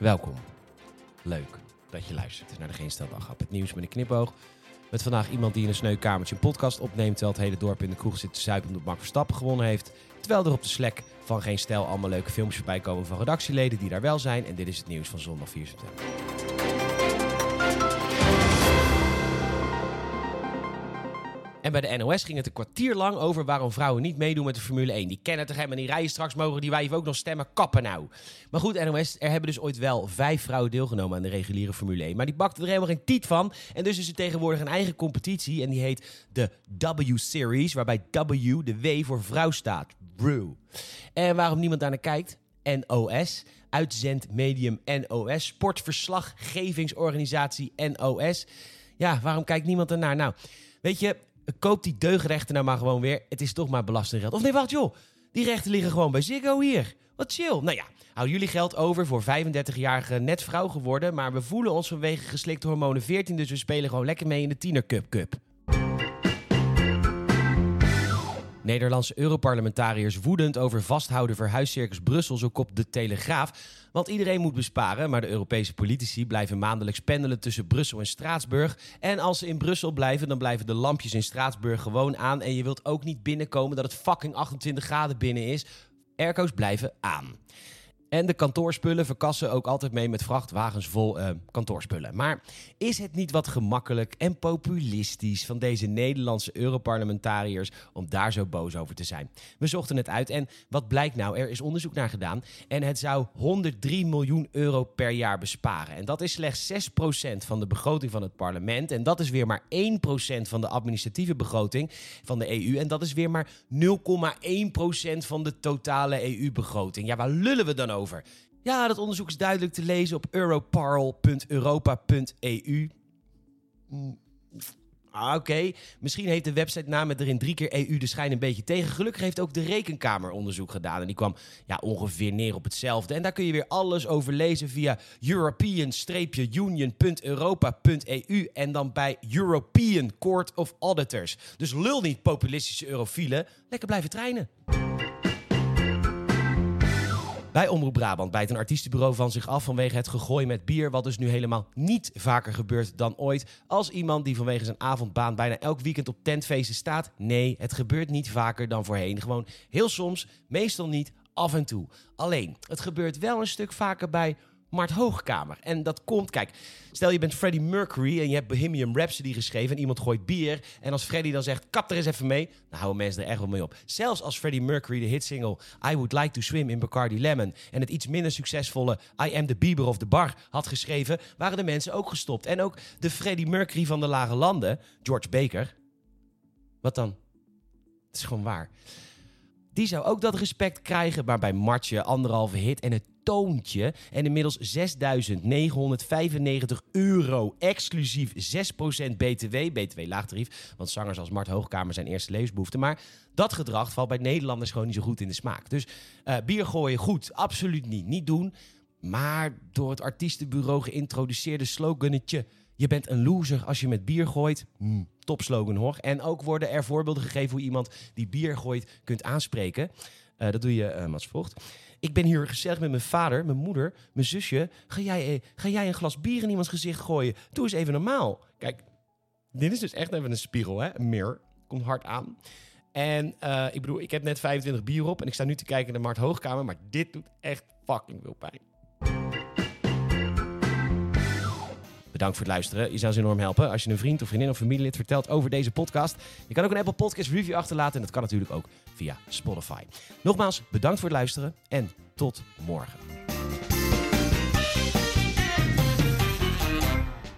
Welkom. Leuk dat je luistert naar de Geen Stel Dag Het nieuws met een knipoog. Met vandaag iemand die in een sneu kamertje een podcast opneemt... terwijl het hele dorp in de kroeg zit te zuipen omdat Mark Verstappen gewonnen heeft. Terwijl er op de Slack van Geen Stel allemaal leuke filmpjes voorbij komen van redactieleden die daar wel zijn. En dit is het nieuws van zondag 4 september. En bij de NOS ging het een kwartier lang over waarom vrouwen niet meedoen met de Formule 1. Die kennen toch helemaal niet rijden. Straks mogen die wijven ook nog stemmen. Kappen nou. Maar goed, NOS, er hebben dus ooit wel vijf vrouwen deelgenomen aan de reguliere Formule 1. Maar die bakten er helemaal geen tiet van. En dus is er tegenwoordig een eigen competitie. En die heet de W-Series. Waarbij W, de W voor vrouw staat. Brew. En waarom niemand daar naar kijkt? NOS uitzendmedium NOS, sportverslaggevingsorganisatie NOS. Ja, waarom kijkt niemand ernaar? Nou, weet je, koop die deugrechten nou maar gewoon weer. Het is toch maar belastinggeld. Of nee, wacht joh. Die rechten liggen gewoon bij Ziggo hier. Wat chill. Nou ja, houden jullie geld over voor 35-jarige net vrouw geworden. Maar we voelen ons vanwege geslikte hormonen 14. Dus we spelen gewoon lekker mee in de Tiener Cup Nederlandse Europarlementariërs woedend over vasthouden verhuiscircus Brussel, zo kopt de Telegraaf. Want iedereen moet besparen, maar de Europese politici blijven maandelijks pendelen tussen Brussel en Straatsburg. En als ze in Brussel blijven, dan blijven de lampjes in Straatsburg gewoon aan. En je wilt ook niet binnenkomen dat het fucking 28 graden binnen is. Airco's blijven aan. En de kantoorspullen verkassen ook altijd mee met vrachtwagens vol uh, kantoorspullen. Maar is het niet wat gemakkelijk en populistisch van deze Nederlandse Europarlementariërs om daar zo boos over te zijn? We zochten het uit en wat blijkt nou? Er is onderzoek naar gedaan en het zou 103 miljoen euro per jaar besparen. En dat is slechts 6% van de begroting van het parlement. En dat is weer maar 1% van de administratieve begroting van de EU. En dat is weer maar 0,1% van de totale EU-begroting. Ja, waar lullen we dan over? Ja, dat onderzoek is duidelijk te lezen op europarl.europa.eu. Mm. Ah, Oké, misschien heeft de website naam met erin drie keer EU de schijn een beetje tegen. Gelukkig heeft ook de Rekenkamer onderzoek gedaan. En die kwam ja, ongeveer neer op hetzelfde. En daar kun je weer alles over lezen via european-union.europa.eu en dan bij European Court of Auditors. Dus lul niet populistische eurofielen. Lekker blijven trainen. Bij Omroep Brabant bijt een artiestenbureau van zich af vanwege het gegooien met bier. Wat dus nu helemaal niet vaker gebeurt dan ooit. Als iemand die vanwege zijn avondbaan bijna elk weekend op tentfeesten staat. Nee, het gebeurt niet vaker dan voorheen. Gewoon heel soms, meestal niet, af en toe. Alleen, het gebeurt wel een stuk vaker bij Mart Hoogkamer. En dat komt, kijk, stel je bent Freddie Mercury en je hebt Bohemian Rhapsody geschreven en iemand gooit bier. En als Freddie dan zegt, kap er eens even mee, dan houden mensen er echt wel mee op. Zelfs als Freddie Mercury de hitsingle I Would Like to Swim in Bacardi Lemon en het iets minder succesvolle I Am the Bieber of the Bar had geschreven, waren de mensen ook gestopt. En ook de Freddie Mercury van de Lage Landen, George Baker. Wat dan? Het is gewoon waar. Die zou ook dat respect krijgen, maar bij Martje anderhalve hit en het toontje. En inmiddels 6.995 euro, exclusief 6% BTW. BTW laagtarief, want zangers als Mart Hoogkamer zijn eerste levensbehoefte. Maar dat gedrag valt bij Nederlanders gewoon niet zo goed in de smaak. Dus uh, bier gooien, goed, absoluut niet. Niet doen. Maar door het artiestenbureau geïntroduceerde slogannetje... Je bent een loser als je met bier gooit. Hmm, top slogan hoor. En ook worden er voorbeelden gegeven hoe iemand die bier gooit kunt aanspreken. Uh, dat doe je, uh, Mats Vocht. Ik ben hier gezellig met mijn vader, mijn moeder, mijn zusje. Ga jij, ga jij een glas bier in iemands gezicht gooien? Doe eens even normaal. Kijk, dit is dus echt even een spiegel, hè? Een mirror. Komt hard aan. En ik bedoel, ik heb net 25 bier op en ik sta nu te kijken naar Mart Hoogkamer. Maar dit doet echt fucking veel pijn. Bedankt voor het luisteren. Je zou ze enorm helpen als je een vriend of vriendin of familielid vertelt over deze podcast. Je kan ook een Apple Podcast review achterlaten en dat kan natuurlijk ook via Spotify. Nogmaals, bedankt voor het luisteren en tot morgen.